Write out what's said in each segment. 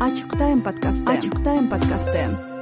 ачык тайм подкасты ачык тайм подкасты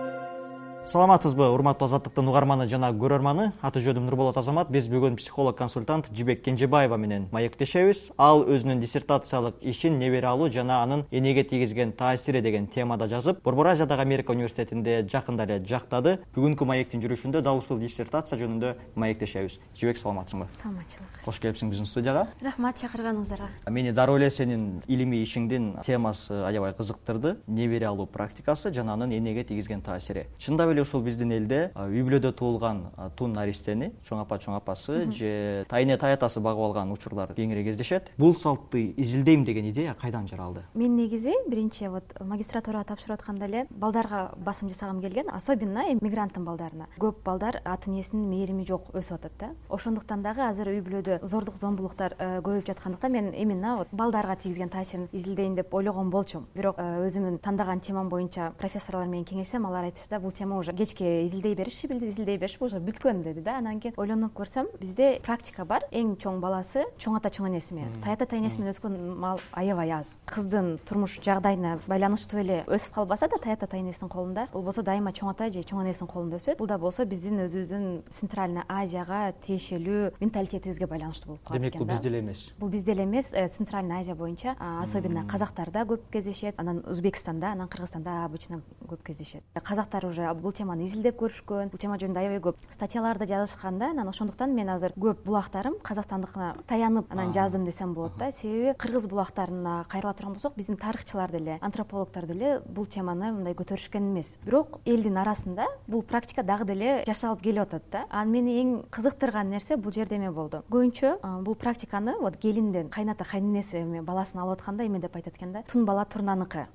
саламатсызбы урматтуу азаттыктын угарманы жана көрөрманы аты жөнүм нурболот азамат. Биз бүгүн психолог консультант жибек кенжебаева менен маектешебиз. Ал өзүнүн диссертациялык ишин небере алуу жана анын энеге тийгизген таасири деген темада жазып борбор азиядагы америка университетинде жакында эле жактады. Бүгүнкү маектин жүрүшүндө дал ушул диссертация жөнүндө маектешебиз. Жибек саламатсыңбы саламатчылык. Кош келипсиң биздин студияга рахмат чакырганыңыздарга мени дароо эле сенин илимий ишиңдин темасы аябай кызыктырды. Небере алуу практикасы жана анын энеге тийгизген таасири. Чындап эле ушул биздин элде үй бүлөдө туулган тун наристени чоң апа чоң апасы же тайэне таятасы багып алган учурлар кеңири кездешет. Бул салтты изилдейм деген идея кайдан жаралды мен негизи биринчи вот магистратурага тапшырып атканда эле балдарга басым жасагым келген особенно мигранттын балдарына. Көп балдар ата энесинин мээрими жок өсүп атат да. Ошондуктан дагы азыр үй бүлөдө зордук зомбулуктар э, көбөйүп жаткандыктан мен именно вот балдарга тийгизген таасирин изилдейин деп ойлогон болчумун. Бирок э, өзүмдүн тандаган темам боюнча профессорлор менен кеңешсем алар айтышты да бул тема уже кечке изилдей бериши изилдей беришип уже бүткөн деди да. Анан кийин ойлонуп көрсөм бизде практика бар. Эң чоң баласы чоң ата чоң энеси менен. Тайата тайэнеси менен өскөн мал аябай аз. Кыздын турмуш жагдайына байланыштуу эле өсүп калбаса да тайата тайэнесинин колунда. Болбосо дайыма чоң ата же чоң энесинин колунда өсөт. Бул да болсо биздин өзүбүздүн центральный азияга тиешелүү менталитетибизге байланыштуу болуп калат демек бул бизде эле эмес. Бул бизде эле эмес. Э, центральный азия боюнча особенно казактарда көп кездешет. Анан өзбекстанда анан кыргызстанда обычно көп кездешет. Казактар уже бул теманы изилдеп көрүшкөн. Бул тема жөнүндө аябай көп статьяларды жазышкан да. Анан ошондуктан мен азыр көп булактарым казакстандыкына таянып анан жаздым десем болот да. Себеби кыргыз булактарына кайрыла турган болсок биздин тарыхчылар деле антропологдор деле бул теманы мындай көтөрүшкөн эмес. Бирок элдин арасында бул практика дагы деле жашалып келип атат да. Анан мени эң кызыктырган нерсе бул жерде эмне болду. Көбүнчө бул практиканы вот келинден кайната кайненеси эме баласын алып атканда эме деп айтат экен да тун бала турнаныкы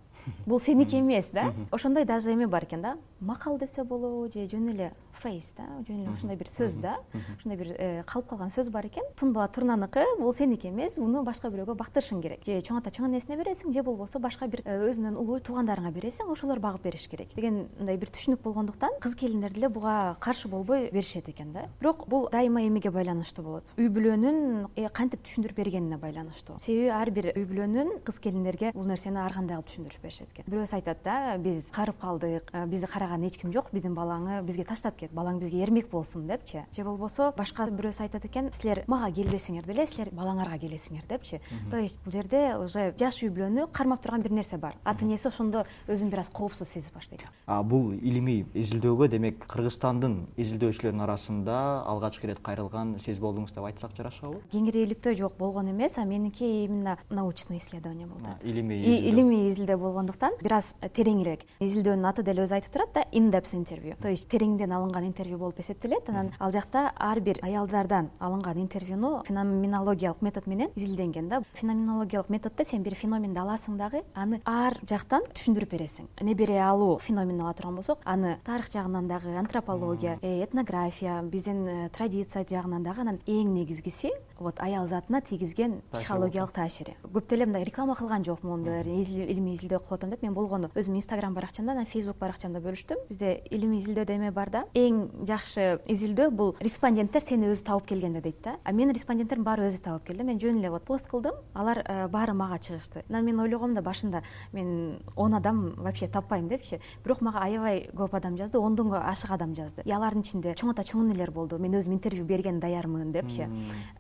бул сеники эмес да? Ошондой даже эме бар экен да? Макал десе болобу же жөн эле фрейз да? Жөн эле ушундай бир сөз да? Ушундай бир э, калып калган сөз бар экен. Тун бала турнаныкы бул сеники эмес. Муну башка бирөөгө бактырышың керек. Же чоң ата чоң энесине бересиң же болбосо башка бир э, өзүнөн улуу туугандарыңа бересиң ошолор багып бериш керек. Деген мындай бир түшүнүк болгондуктан кыз келиндер деле буга каршы болбой беришет экен да? Бирок бул дайыма эмеге байланыштуу болот. Үй бүлөнүн э, кантип түшүндүрүп бергенине байланыштуу. Себеби ар бир үй бүлөнүн кыз келиндерге бул нерсени ар кандай кылып түшүндүрүп беришет экен. Бирөөсү айтат да биз карып калдык бизди караган эч ким жок биздин балаңы бизге таштап кет балаң бизге эрмек болсун депчи же болбосо башка бирөөсү айтат экен силер мага келбесеңер деле силер балаңарга келесиңер депчи. То есть бул жерде уже жаш үй бүлөнү кармап турган бир нерсе бар. Ата энеси ошондо өзүн бир аз коопсуз сезип баштайт. Бул илимий изилдөөгө демек кыргызстандын изилдөөчүлөрүнүн арасында алгачкы ирет кайрылган сиз болдуңуз деп айтсак жарашабы? Кеңирээликтөө жок болгон эмес а меники именно научный исследование болду илимий илимий изилдөө болгондуктан бир аз тереңирээк. Изилдөөнүн аты деле өзү айтып турат да индепс интервью то есть тереңден алынган интервью болуп эсептелет. Анан ал жакта ар бир аялдардан алынган интервьюну феноменологиялык метод менен изилденген да. Феноменологиялык методдо сен бир феноменди аласың дагы аны ар жактан түшүндүрүп бересиң. Небере алуу феноменин ала турган болсок аны тарых жагынан дагы антропология э, этнография биздин э, традиция жагынан дагы анан эң негизгиси вот аял затына тийгизген психологиялык таасири. Көп деле мындай реклама кылган жокмун илимий изилдөө кылып атам деп мен болгону. Өзүмдүн инстаграм баракчамда анан фейсбук баракчамда бөлүштүм. Бизде илимий изилдөөдө эме бар да. Эң жакшы изилдөө бул респонденттер сени өзү табып келгенде дейт да. А менин респонденттерим баары өзү табып келди. Мен жөн эле вот пост кылдым. Алар э, баары мага чыгышты. Анан мен ойлогом да башында мен он адам вообще таппайм депчи. Бирок мага аябай көп адам жазды ондонго ашык адам жазды. И алардын ичинде чоң ата чоң энелер болду. Мен өзүм интервью бергенге даярмын депчи.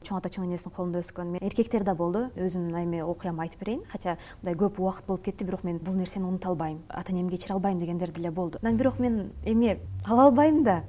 Чоң ата чоң энесинин колунда өскөн. Эркектер да болду. Өзүмдүн эме окуямды айтып берейин. Хотя мындай көп убакыт болуп кетти. Бирок мен бул нерсени унута албайм ата энемди кечире албайм дегендер деле болду. Анан бирок мен эме ала албайм да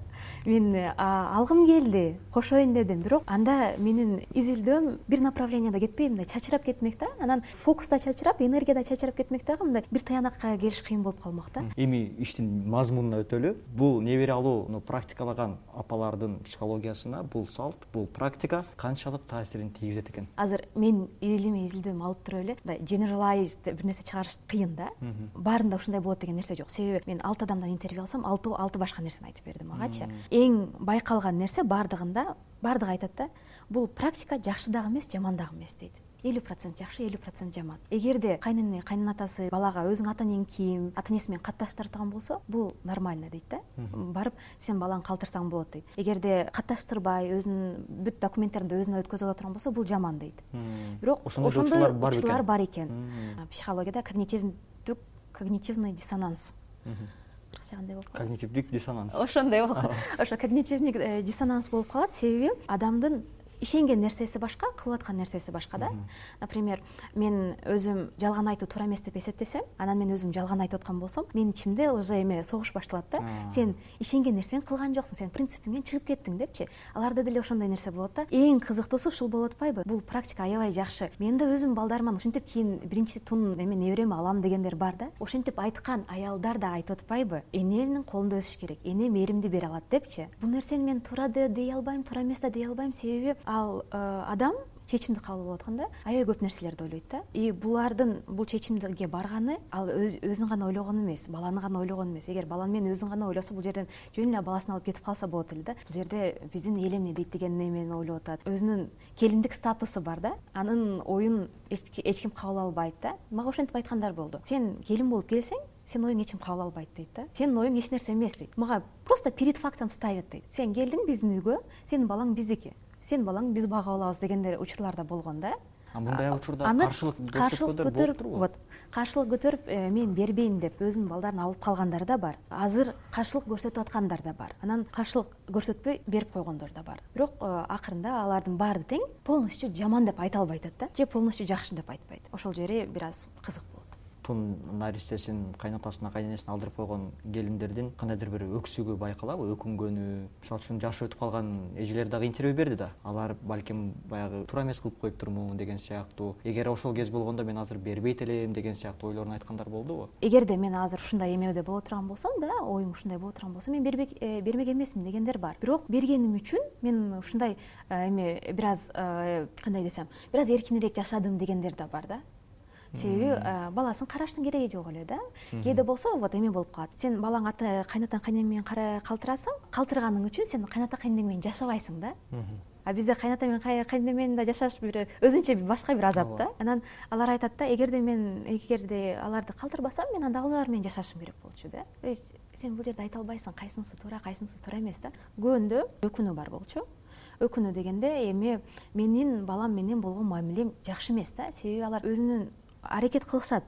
мен алгым келди кошоюн дедим. Бирок анда менин изилдөөм бир направленияда кетпей мындай чачырап кетмек да. Анан фокус да чачырап энергия да чачырап кетмек дагы мындай бир таянакка келиш кыйын болуп калмак да. Эми иштин мазмунуна өтөлү бул небере алууну практикалаган апалардын психологиясына бул салт бул практика канчалык таасирин тийгизет экен. Азыр мен илимий изилдөөмү алып туруп эле мындай generalize бир нерсе чыгарыш кыйын да. Баарында ушундай болот деген нерсе жок. Себеби мен алты адамдан интервью алсам алтоо алты башка нерсени айтып берди магачы эң байкалган нерсе баардыгында баардыгы айтат да бул практика жакшы дагы эмес жаман дагы эмес дейт. Элүү процент жакшы элүү процент жаман. Эгерде кайнэне кайнын атасы балага өзүңүн ата энең ким ата энеси менен катташтыра турган болсо бул нормально дейт да. Барып сен балаңды калтырсаң болот дейт. Эгерде катташтырбай өзүнүн бүт документтеринди өзүнө өткөзүп ала турган болсо бул жаман дейт. Бирок ошондой учурлар бар экен психологияда когнитивдүк когнитивный диссонанс кыргызча кандай болуп калат. Когнитивдик диссонанс. Ошондой болуп ошо когнитивный э, диссонанс болуп калат. Себеби адамдын ишенген нерсеси башка кылып аткан нерсеси башка да. Например мен өзүм жалган айтуу туура эмес деп эсептесем анан мен өзүм жалган айтып аткан болсом менин ичимде уже эме согуш башталат да. Сен ишенген нерсени кылган жоксуң сен принципиңден чыгып кеттиң депчи. Аларда деле ошондой нерсе болот да. Эң кызыктуусу ушул болуп атпайбы. Бул практика аябай жакшы. Мен да өзүмдүн балдарыма ушинтип кийин биринчи тун эме неберемди алам дегендер бар да. Ошентип айткан аялдар да айтып атпайбы. Эненин колунда өсүш керек эне мээримди бере алат депчи. Бул нерсени мен туура да дей албайм туура эмес да дей албайм. Себеби ал э, адам чечимди кабыл алып атканда аябай көп нерселерди ойлойт да. И булардын бул чечимге барганы ал өзүн гана ойлогон эмес баланы гана ойлогон эмес. Эгер баланы менен өзүн гана ойлосо бул жерден жөн эле баласын алып кетип калса болот эле да. Бул жерде биздин эл эмне дейт деген немени ойлоп атат. Өзүнүн келиндик статусу бар да. Анын оюн эч ким кабыл албайт да. Мага ошентип айткандар болду. Сен келин болуп келсең сенин оюң эч ким кабыл албайт дейт да. Сенин оюң эч нерсе эмес дейт. Мага просто перед фактом ставят дейт. Сен келдиң биздин үйгө сенин балаң биздики сенин балаңды биз багып алабыз дегендей учурлар да болгон да. Мындай учурда каршылык каршылык вот каршылык көтөрүп э, мен бербейм деп өзүнүн балдарын алып калгандар да бар. Азыр каршылык көрсөтүп аткандар да бар. Анан каршылык көрсөтпөй берип койгондор да бар. Бирок э, акырында алардын баары тең полностью жаман деп айта албай атат да же полностью жакшы деп айтпайт. Ошол жери бир аз кызык болот тун наристесин кайнатасына кайненесине алдырып койгон келиндердин кандайдыр бир өксүгү байкалабы өкүнгөнү. Мисалы үчүн жашы өтүп калган эжелер дагы интервью берди да. Алар балким баягы туура эмес кылып коюптурмун деген сыяктуу. Эгер ошол кез болгондо мен азыр бербейт элем деген сыяктуу ойлорун айткандар болдубу эгерде мен азыр ушундай эмеде боло турган болсом да оюм ушундай боло турган болсо мен э, бермек эмесмин дегендер бар. Бирок бергеним үчүн мен ушундай э, эме бир аз э, кандай десем бир аз эркинирээк жашадым дегендер да бар да себеби баласын караштын кереги жок эле да. Кээде болсо вот эме болуп калат. Сен балаң ата кайнатаң кайнең менен калтырасың калтырганың үчүн сен кайната кайнең менен жашабайсың да. А бизде кайната менен кайнене менен да жашаш бир өзүнчө башка бир азап да. Анан алар айтат да эгерде мен эгерде аларды калтырбасам мен анда алар менен жашашым керек болчу да. Сен бул жерде айта албайсың кайсынысы туура кайсынысы туура эмес да. Көбүндө өкүнүү бар болчу. Өкүнүү дегенде эми менин балам менен болгон мамилем жакшы эмес да. Себеби алар өзүнүн аракет кылышат.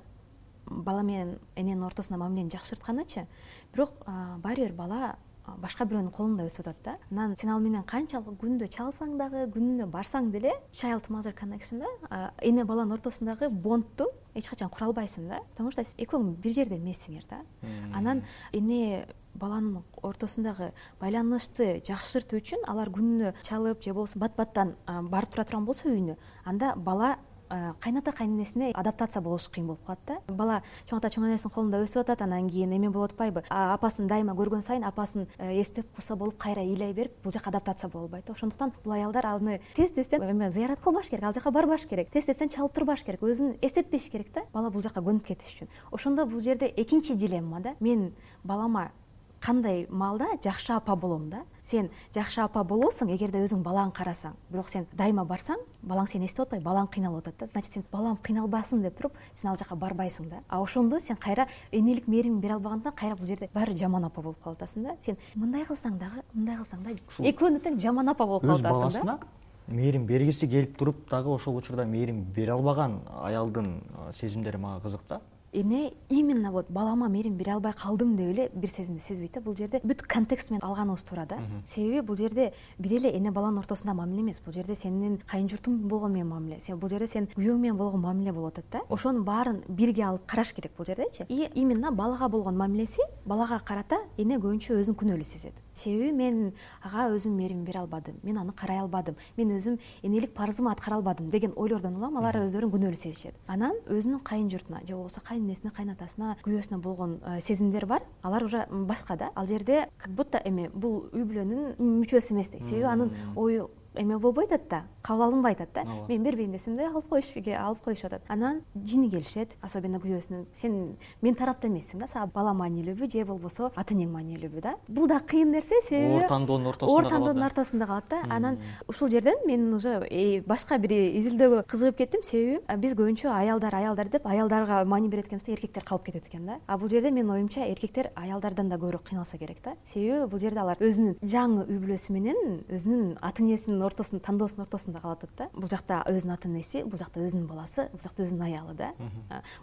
Бала менен эненин ортосунда мамилени жакшыртканычы. Бирок баары бир бала башка бирөөнүн колунда өсүп атат да. Анан сен ал менен канчалык күндө чалсаң дагы күнүнө барсаң деле child mother connection да эне баланын ортосундагы бондту эч качан кура албайсың да. Потому что экөөң бир жерде эмессиңер да. Анан эне баланын ортосундагы байланышты жакшыртуу үчүн алар күнүнө чалып же болбосо бат баттан барып тура турган болсо үйүнө анда бала кайната кайненесине адаптация болушу кыйын болуп калат да. Бала чоң ата чоң энесинин колунда өсүп атат анан кийин эме болуп атпайбы. Апасын дайыма көргөн сайын апасын э, эстеп куса болуп кайра ыйлай берип бул жака адаптация боло албайт ошондуктан бул аялдар аны тез тезден эме зыярат кылбаш керек ал жака барбаш керек тез тезден чалып турбаш керек өзүн эстетпеш керек да. Бала бул жака көнүп кетиш үчүн. Ошондо бул жерде экинчи дилемма да. Мен балама кандай маалда жакшы апа болом да. Сен жакшы апа болосуң эгерде өзүң балаңды карасаң. Бирок сен дайыма барсаң балаң сени эстеп атпайбы балаң кыйналып атат да. Значит сен балам кыйналбасын деп туруп сен ал жака барбайсың да. А ошондо сен кайра энелик мээримиңди бере албагандыктан кайра бул жерде баары бир жаман апа болуп калып атасың да. Сен мындай кылсаң дагы мындай кылсаң дагы экөөнү тең жаман апа болуп калып атасың өз баласына мээрим бергиси келип туруп дагы ошол учурда мээрим бере албаган аялдын сезимдери мага кызык да эне именно вот балама мээрим бере албай калдым деп эле бир сезимди сезбейт да бул жерде бүт контекст менен алганыбыз туура да себеби бул жерде бир эле эне баланын ортосундагы мамиле эмес. Бул жерде сенин кайын журтуң болгон менен мамиле. Бул жерде сенин күйөөң менен болгон мамиле болуп атат да. Ошонун баарын бирге алып караш керек бул жердечи и именно балага болгон мамилеси балага карата эне көбүнчө өзүн күнөөлүү сезет. Себеби мен ага өзүм мээримди бере албадым мен аны карай албадым мен өзүм энелик парызымды аткара албадым деген ойлордон улам алар өздөрүн күнөөлүү сезишет. Анан өзүнүн кайын журтуна же болбосо кайненесине кайнатасына күйөөсүнө болгон э, сезимдер бар. Алар уже башка да. Ал жерде как будто эме бул үй бүлөнүн мүчөсү эместей себеби анын ою эме болбой атат да кабыл алынбай атат да мен бербейм десем да алып коюшке алып коюшуп атат анан жини келишет особенно күйөөсүнүн. Сен менин тарапта эмессиң да сага бала маанилүүбү же болбосо ата энең маанилүүбү да. Бул дагы кыйын нерсе себеби оор тандоонун ортосунда оор тандоонун ортосунда калат да. Анан ушул жерден мен уже э, башка бир изилдөөгө кызыгып кеттим. Себеби биз көбүнчө аялдар аялдар деп аялдарга маани берет экенбиз да эркектер калып кетет экен да. А бул жерде менин оюмча эркектер аялдардан да көбүрөөк кыйналса керек да. Себеби бул жерде алар өзүнүн жаңы үй бүлөсү менен өзүнүн ата энесинин ортосун тандоосунун ортосунда калып атат да. Бул жакта өзүнүн ата энеси бул жакта өзүнүн баласы бул жакта өзүнүн аялы да.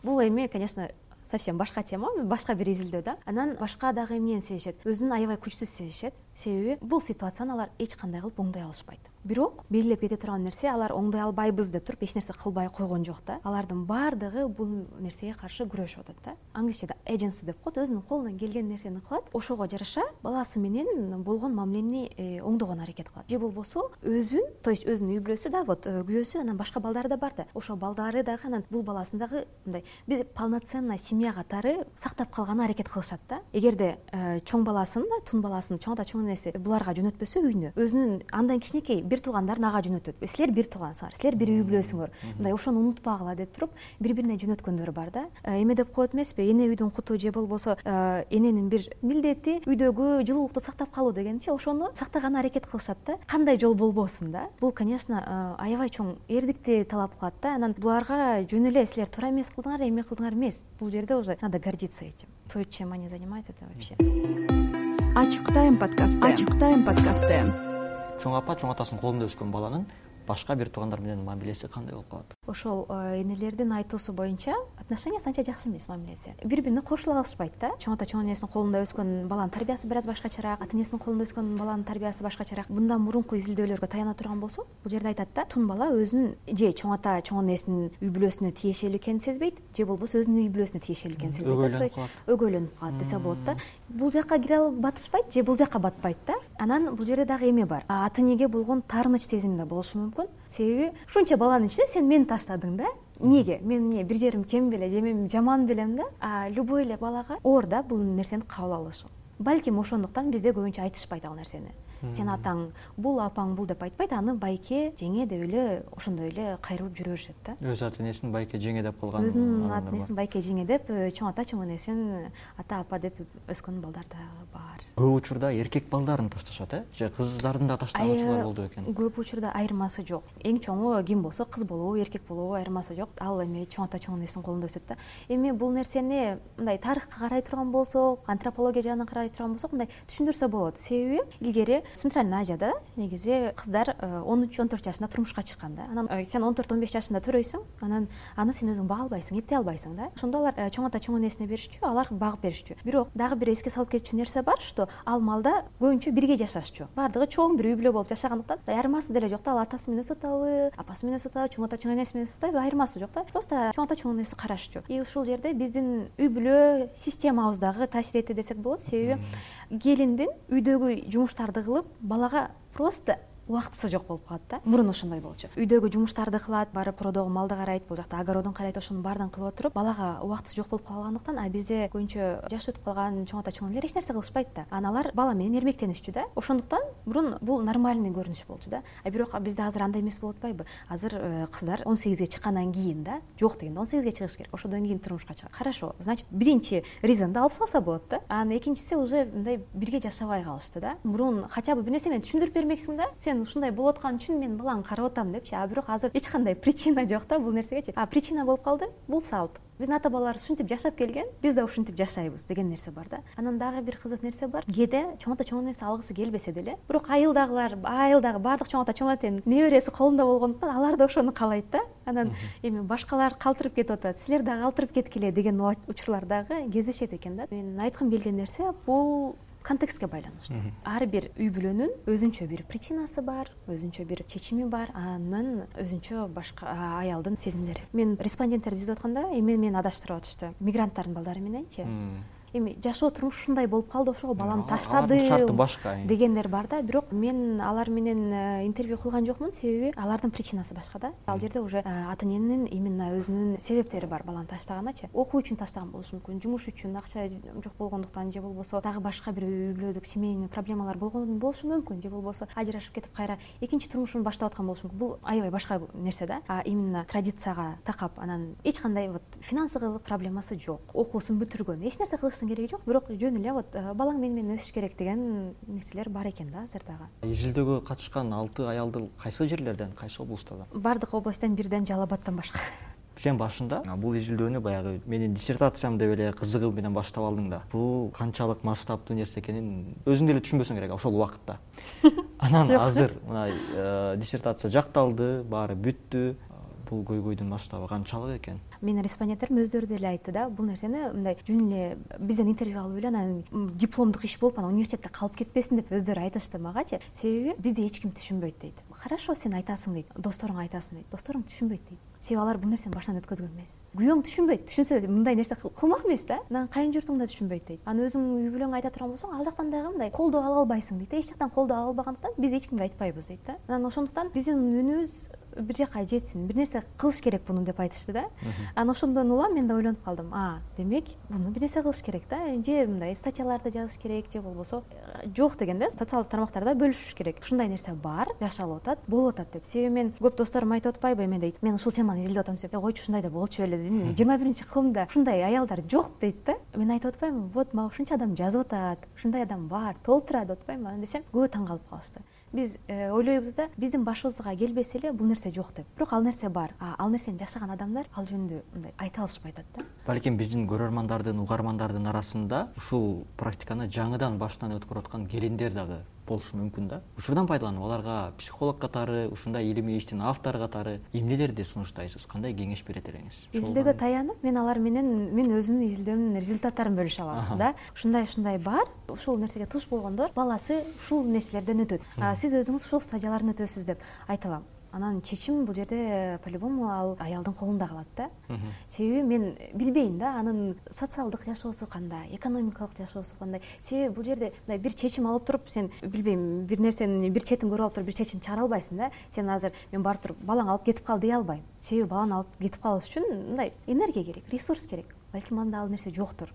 Бул эми конечно совсем башка тема башка бир изилдөө да. Анан башка дагы эмнени сезишет? Өзүн аябай күчсүз сезишет. Себеби бул ситуацияны алар эч кандай кылып оңдой алышпайт бирок белгилеп кете турган нерсе алар оңдой албайбыз деп туруп эч нерсе кылбай койгон жок да. Алардын баардыгы бул нерсеге каршы күрөшүп атат да. Англисчеде эженси деп коет өзүнүн колунан келген нерсени кылат ошого жараша баласы менен болгон мамилени э, оңдогонго аракет кылат. Же болбосо өзүн то есть өзүнүн үй бүлөсү да вот э, күйөөсү анан башка балдары да бар да. Ошол балдары дагы анан бул баласын дагы мындай бир полноценная семья катары сактап калганына аракет кылышат да. Эгерде э, чоң баласын да тун баласын чоң ата чоң энеси буларга жөнөтпөсө үйүнө өзүнүн андан кичинекей бир туугандарын ага жөнөтөт? Силер бир туугансыңар силер бир үй бүлөсүңөр мындай ошону унутпагыла деп туруп бири бирине жөнөткөндөр бар да. Эме деп коет эмеспи эне үйдүн куту же болбосо эненин бир милдети үйдөгү жылуулукту сактап калуу дегенчи ошону сактаганына аракет кылышат да. Кандай жол болбосун да? Бул конечно аябай чоң эрдикти талап кылат да. Анан буларга жөн эле силер туура эмес кылдыңар эме кылдыңар эмес. Бул жерде уже надо гордиться этим. То чем они занимаются это вообще. Ачык тайм подкасты. Ачык тайм подкасты чоң апа чоң атасынын колунда өскөн баланын башка бир туугандар менен мамилеси кандай болуп калат? Ошол э, энелердин айтуусу боюнча отношениясы анча жакшы эмес мамилеси бири бирине кошула алышпайт да. Чоң ата чоң энесинин колунда өскөн баланын тарбиясы бир аз башкачараак ата энесинин колунда өскөн баланын тарбиясы башкачараак. Мындан мурунку изилдөөлөргө таяна турган болсок бул жерде айтат да тун бала өзүн же чоң ата чоң энесинин үй бүлөсүнө тиешелүү экенин сезбейт же болбосо өзүнүн үй бүлөсүнө тиешелүү экенин сезбейт өгөйлөнүп калат. өгөйлөнүп калат десе болот да. Бул жака кире алып батышпайт же бул жака батпайт да. Анан бул жерде дагы эме бар. Ата энеге болгон таарыныч сезим да болушу мүмкүн себеби ушунча баланын ичинде сен мени таштадың да. Эмнеге мен эмне бир жерим кем беле же мен жаман белем да? Любой эле балага оор да бул нерсени кабыл алышы балким ошондуктан бизде көбүнчө айтышпайт ал нерсени сен атаң бул апаң бул деп айтпайт аны байке жеңе деп эле ошондой эле кайрылып жүрө беришет да. Өз ата энесин байке жеңе деп калган өзүнүн ата энесин байке жеңе деп э, чоң ата чоң энесин ата апа деп өскөн балдар дагы бар. Көп учурда эркек балдарын ташташат э? Же кыздардын да таштагычулар болду бекен көп учурда айырмасы жок. Эң чоңу ким болсо кыз болобу эркек болобу айырмасы жок. Ал эми чоң ата чоң энесинин колунда өсөт да. Эми бул нерсени мындай тарыхка карай турган болсок антропология жагынан карай турган болсок мындай түшүндүрсө болот. Себеби илгери центральный азияда негизи кыздар э, он үч он төрт жашында турмушка чыккан да. Анан э, сен он төрт он беш жашында төрөйсүң анан аны сен өзүң бага албайсың эптей албайсың да. Ошондо алар э, чоң ата чоң энесине беришчү алар багып беришчү. Бирок дагы бир эске салып кетчү нерсе бар что ал маалда көбүнчө бирге жашашчу. Баардыгы чоң бир үй бүлө болуп жашагандыктан айырмасы деле жок да. Ал атасы менен өсүп атабы апасы менен өсүп атабы чоң ата чоң энеси менен өсүп атабы айырмасы жок да. Просто чоң ата чоң энеси карашчу. И ушул жерде биздин үй бүлө системабыз дагы таасир этти десек болот. Себеби келиндин үйдөгү жумуштарды кылып балага просто убактысы жок болуп калат да. Мурун ошондой болчу. Үйдөгү жумуштарды кылат барып продогу малды карайт бул жакта. Огородун карайт ошонун баардыгын кылып отуруп балага убактысы жок болуп калгандыктан а бизде көбүнчө жашы өтүп калган чоң ата чоң энелер эч нерсе кылышпайт да. Анан алар бала менен эрмектенишчү да. Ошондуктан мурун бул нормальный көрүнүш болчу да. А бирок бизде азыр андай эмес болуп атпайбы. Азыр э, кыздар он сегизге чыккандан кийин да жок дегенде он сегизге чыгыш керек. Ошондон кийин турмушка чыгат хорошо значит биринчи ризанды алып салса болот да. Анан экинчиси уже мындай бирге жашабай калышты да. Мурун хотя бы бир нерсе менен түшүндүрүп бермексиң да. Сен ушундай болуп аткан үчүн мен балаңды карап атам депчи. А бирок азыр эч кандай причина жок да бул нерсегечи а причина болуп калды. Бул салт. Биздин ата бабаларыбыз ушинтип жашап келген биз да ушинтип жашайбыз деген нерсе бар да. Анан дагы бир кызык нерсе бар. Кээде чоң ата чоң энеси алгысы келбесе деле. Бирок айылдагылар айылдагы баардык чоң ата чоң эненин небереси колунда болгондуктан алар да ошону каалайт да. Анан эми башкалар калтырып кетип атат. Силер дагы калтырып кеткиле деген учурлар дагы кездешет экен да. Менин айткым келген нерсе бул контекстке байланыштуу. Ар бир үй бүлөнүн өзүнчө бир причинасы бар өзүнчө бир чечими бар анын өзүнчө башка аялдын сезимдери. Мен респонденттерди издеп атканда эми мени адаштырып атышты. Мигранттардын балдары мененчи эми жашоо турмуш ушундай болуп калды ошого баламды таштадым шарты башка дегендер бар да. Бирок мен алар менен э, интервью кылган жокмун. Себеби алардын причинасы башка да. Ал жерде уже э, ата эненин именно өзүнүн себептери бар баланы таштаганначы окуу үчүн таштаган болушу мүмкүн жумуш үчүн акча жок болгондуктан же болбосо дагы башка бир үй семейный проблемалар болгон болушу мүмкүн же болбосо ажырашып кетип кайра экинчи турмушун баштап аткан болушу мүмкүн. Бул аябай башка нерсе да. А именно традицияга такап анан эч кандай вот финансылык проблемасы жок окуусун бүтүргөн эч нерсе кылыш кереги жок бирок жөн эле вот э, балаң мени менен өсүш керек деген нерселер бар экен да азыр дагы изилдөөгө катышкан алты аялды кайсы жерлерден кайсы облустардан? Баардык областтан бирден жалал абадтан башка. Сен башында? Бул изилдөөнү баягы менин диссертациям деп эле кызыгуу менен баштап алдың да. Бул канчалык масштабтуу нерсе экенин өзүң деле түшүнбөсөң керек ошол убакытта. Анан азыр мына э, диссертация жакталды баары бүттү бул көйгөйдүн масштабы канчалык экен. Менин респонденттерим өздөрү деле айтты да бул нерсени мындай жөн эле бизден интервью алып эле анан дипломдук иш болуп анан университетте калып кетпесин деп өздөрү айтышты магачы себеби бизди эч ким түшүнбөйт дейт. Хорошо сен айтасың дейт досторуңа айтасың дейт. Досторуң түшүнбөйт дейт. Себеби алар бул нерсени башынан өткөзгөн эмес. Күйөөң түшүнбөйт. Түшүнсө мындай нерсе кылмак эмес да. Анан кайын да түшүнбөйт дейт. Анан өзүң үй бүлөңө айта турган болсоң ал жактан дагы мындай колдоо ала албайсың дейт эч жактан колдоо ала албагандыктан биз эч кимге айтпайбыз дейт да. Анан ошондуктан биздин үнүбүз бир жака жетсин бир нерсе кылыш керек буну деп айтышты да. Анан ошондон улам мен да ойлонуп калдым. А демек буну бир нерсе кылыш керек да. Же мындай статьяларды жазыш керек же болбосо э, жок деген да социалдык тармактарда бөлүшүш керек. Ушундай нерсе бар жашалып атат болуп атат деп. Себеби мен көп досторум айтып атпайбы эме дейт мен ушул теманы изилдеп атам десем койчу ушундай да болчу беле жыйырма биринчи кылымда ушундай аялдар жок дейт да. Мен айтып атпаймынбы вот мага ушунча адам жазып атат ушундай адам бар толтура деп атпаймынбы анан десем көбү таң калып калышты биз э, ойлойбуз да биздин башыбызга келбесе эле бул нерсе жок деп. Бирок ал нерсе бар. Ал нерсени жашаган адамдар ал жөнүндө мындай айта алышпай атат да балким биздин көрөрмандардын угармандардын арасында ушул практиканы жаңыдан башынан өткөрүп аткан келиндер дагы болушу мүмкүн да. Учурдан пайдаланып аларга психолог катары ушундай илимий иштин автору катары эмнелерди сунуштайсыз? Кандай кеңеш берет элеңиз изилдөөгө таянып мен алар менен мен өзүмдүн изилдөөмдүн результаттарын бөлүшө алам да. Ушундай ушундай бар. Ушул нерсеге туш болгондор баласы ушул нерселерден өтөт. Сиз өзүңүз ушул стадиялардан өтөсүз деп айта алам анан чечим бул жерде по любому ал аялдын колунда калат да. Себеби мен билбейм да анын социалдык жашоосу кандай экономикалык жашоосу кандай. Себеби бул жерде мындай бир чечим алып туруп сен билбейм бир нерсенин бир четин көрүп алып туруп бир чечим чыгара албайсың да. Сен азыр мен барып туруп балаңы алып кетип кал дей албайм. Себеби баланы алып кетип калыш үчүн мындай энергия керек ресурс керек. Балким анда ал нерсе жоктур.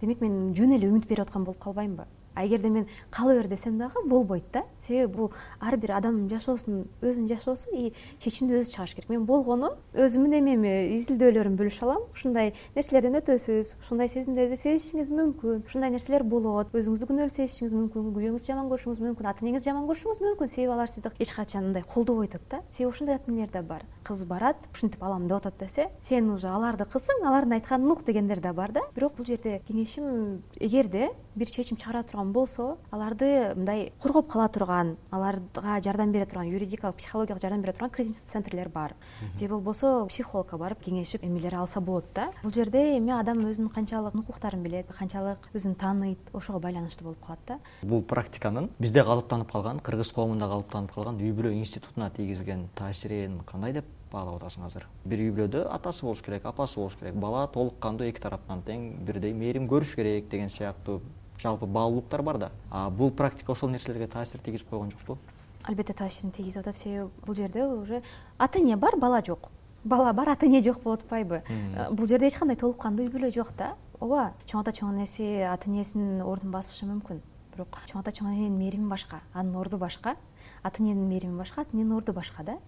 Демек мен жөн эле үмүт берип аткан болуп калбаймынбы а эгерде мен кала бер десем дагы болбойт да. Себеби бул ар бир адамдын жашоосунун өзүнүн жашоосу и чечимди өзү чыгарыш керек. Мен болгону өзүмдүн эмеми изилдөөлөрүмдү бөлүшө алам. Ушундай нерселерден өтөсүз ушундай сезимдерди сезишиңиз мүмкүн. Ушундай нерселер болот. Өзүңүздү күнөөлүү сезишиңиз мүмкүн. Күйөөңүздү жаман көрүшүңүз мүмкүн. Ата энеңизди жаман көрүшүңүз мүмкүн. Себеби алар сизди эч качан мындай колдобой атат да. Себеби ушундай эмелер да бар. Кыз барат ушинтип алам деп атат десе сен уже аларды кызсың алардын айтканын ук дегендер да бар да. Бирок бул жерде кеңешим эгерде бир чечим чыгара турган болсо аларды мындай коргоп кала турган аларга жардам бере турган юридикалык психологиялык жардам бере турган кризис центрлер бар. Же болбосо психологко барып кеңешип эмелер алса болот да. Бул жерде эми адам өзүнүн канчалык укуктарын билет канчалык өзүн тааныйт ошого байланыштуу болуп калат да. Бул практиканын бизде калыптанып калган кыргыз коомунда калыптанып калган үй бүлө институтуна тийгизген таасирин кандай деп баалап атасың азыр? Бир үй бүлөдө атасы болуш керек апасы болуш керек бала толук кандуу эки тараптан тең бирдей мээрим көрүш керек деген сыяктуу жалпы баалуулуктар бар да. А бул практика ошол нерселерге таасир тийгизип койгон жокпу? Албетте таасирин тийгизип атат. Себеби бул жерде уже ата эне бар бала жок. Бала бар ата эне жок болуп атпайбы. Бул жерде эч кандай толук кандуу үй бүлө жок да. Ооба чоң ата чоң энеси ата энесинин ордун басышы мүмкүн. Бирок чоң ата чоң эненин мээрими башка анын орду башка. Ата эненин мээрими башка ата эненин орду башка да.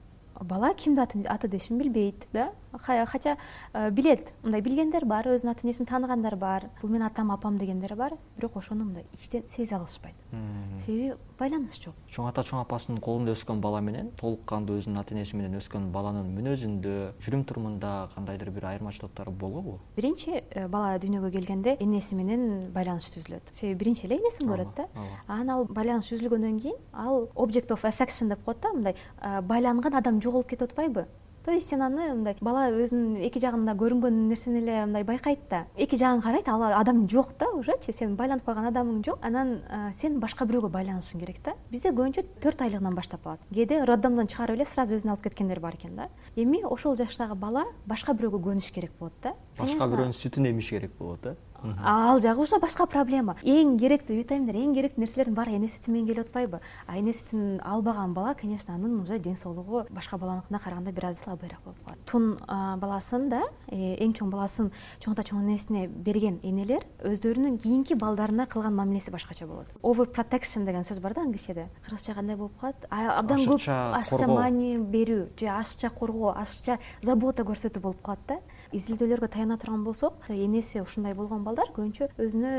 Бала кимди ата дешин билбейт да хотя э, билет. Мындай билгендер бар өзүнүн ата энесин тааныгандар бар. Бул менин атам апам дегендер бар. Бирок ошону мындай ичтен сезе алышпайт. Себеби байланыш жок. Чоң ата чоң апасынын колунда өскөн бала менен толук кандуу өзүнүн ата энеси менен өскөн баланын мүнөзүндө жүрүм турумунда кандайдыр бир айырмачылыктар болобу биринчи э, бала дүйнөгө келгенде энеси менен байланыш түзүлөт. Себеби биринчи эле энесин көрөт да. анан ал байланыш үзүлгөндөн кийин ал object of affection деп коет да мындай э, байланган адам жоголуп кетип атпайбы то есть сен аны мындай бала өзүнүн эки жагында көрүнгөн нерсени эле мындай байкайт да. Эки жагын карайт ал адам жок да ужечи сенин байланып калган адамың жок. Анан сен башка бирөөгө байланышың керек да. Бизде көбүнчө төрт айлыгынан баштап алат. Кээде роддомдон чыгарып эле сразу өзүнө алып кеткендер бар экен да. Эми ошол жаштагы бала башка бирөөгө көнүш керек болот да. Башка бирөөнүн сүтүн эмиш керек болот э ал жагы уже башка проблема. Эң керектүү витаминдер эң керектүү нерселердин баары эне сүтү менен келип атпайбы? А эне сүтүн албаган бала конечно анын уже ден соолугу башка баланыкына караганда бир аз слабыйраак болуп калат. Тун баласын да э, эң чоң баласын чоң ата чоң энесине берген энелер өздөрүнүн кийинки балдарына кылган мамилеси башкача болот. Over protection деген сөз бар да англисчеде кыргызча кандай болуп калат? Абдан көп ашыкча маани берүү же ашыкча коргоо ашыкча забота көрсөтүү болуп калат да изилдөөлөргө таяна турган болсок энеси ушундай болгон балдар көбүнчө өзүнө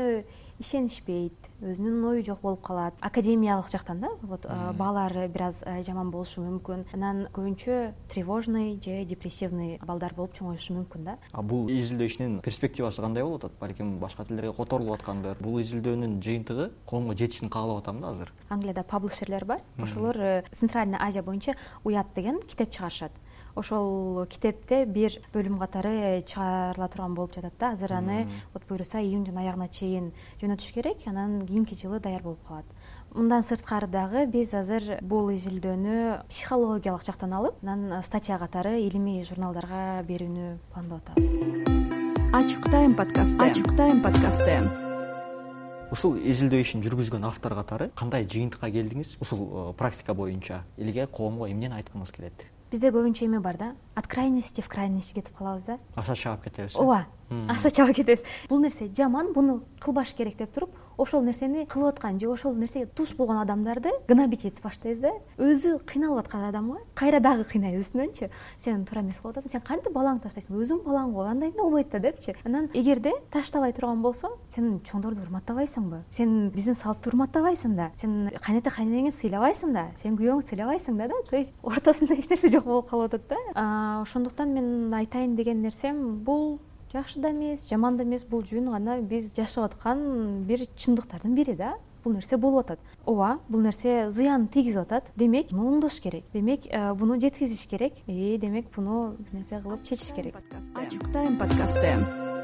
ишенишпейт өзүнүн ою жок болуп калат. Академиялык жактан да вот баалары бир аз жаман болушу мүмкүн. Анан көбүнчө тревожный же депрессивный балдар болуп чоңоюшу мүмкүн да. Бул изилдөө ишинин перспективасы кандай болуп атат? Балким башка тилдерге которулуп аткандыр бул изилдөөнүн жыйынтыгы коомго жетишин каалап атам да азыр? Англияда паблишерлер бар. Ошолор э, центральный азия боюнча уят деген китеп чыгарышат ошол китепте бир бөлүм катары чыгарыла турган болуп жатат да. Азыр аны вот буюрса июньдун аягына чейин жөнөтүш керек анан кийинки жылы даяр болуп калат. Мындан сырткары дагы биз азыр бул изилдөөнү психологиялык жактан алып анан статья катары илимий журналдарга берүүнү пландап атабыз. Ачык тайм подкасты. Ачык тайм подкасты. Ушул изилдөө ишин жүргүзгөн автор катары кандай жыйынтыкка келдиңиз? Ушул э, практика боюнча элге коомго эмнени айткыңыз келет бизде көбүнчө эме бар да. От крайности в крайность кетип калабыз да. Аша чаап кетебиз э? ооба аша чаба кетебиз. Бул нерсе жаман буну кылбаш керек деп туруп ошол нерсени кылып аткан же ошол нерсеге туш болгон адамдарды гнобить этип баштайбыз да. Өзү кыйналып аткан адамга кайра дагы кыйнайбыз үстүнөнчү сен туура эмес кылып атасың. Сен кантип балаңды таштайсың? Өзүң балаң го андай эмне болбойт да депчи. Анан эгерде таштабай турган болсо сен чоңдорду урматтабайсыңбы сен биздин салтты урматтабайсың да. Сен кайнете кайненеңди сыйлабайсың да. Сен күйөөңдү сыйлабайсың да да. То есть ортосунда эч нерсе жок болуп калып атат да. Ошондуктан мен айтайын деген нерсем бул жакшы да эмес жаман да эмес. Бул жөн гана биз жашап аткан бир чындыктардын бири да. Бул нерсе болуп атат. Ооба бул нерсе зыян тийгизип атат. Демек муну оңдош керек. Демек э, буну жеткизиш керек. И демек буну бир нерсе кылып чечиш керек. Ачык тайм подкасты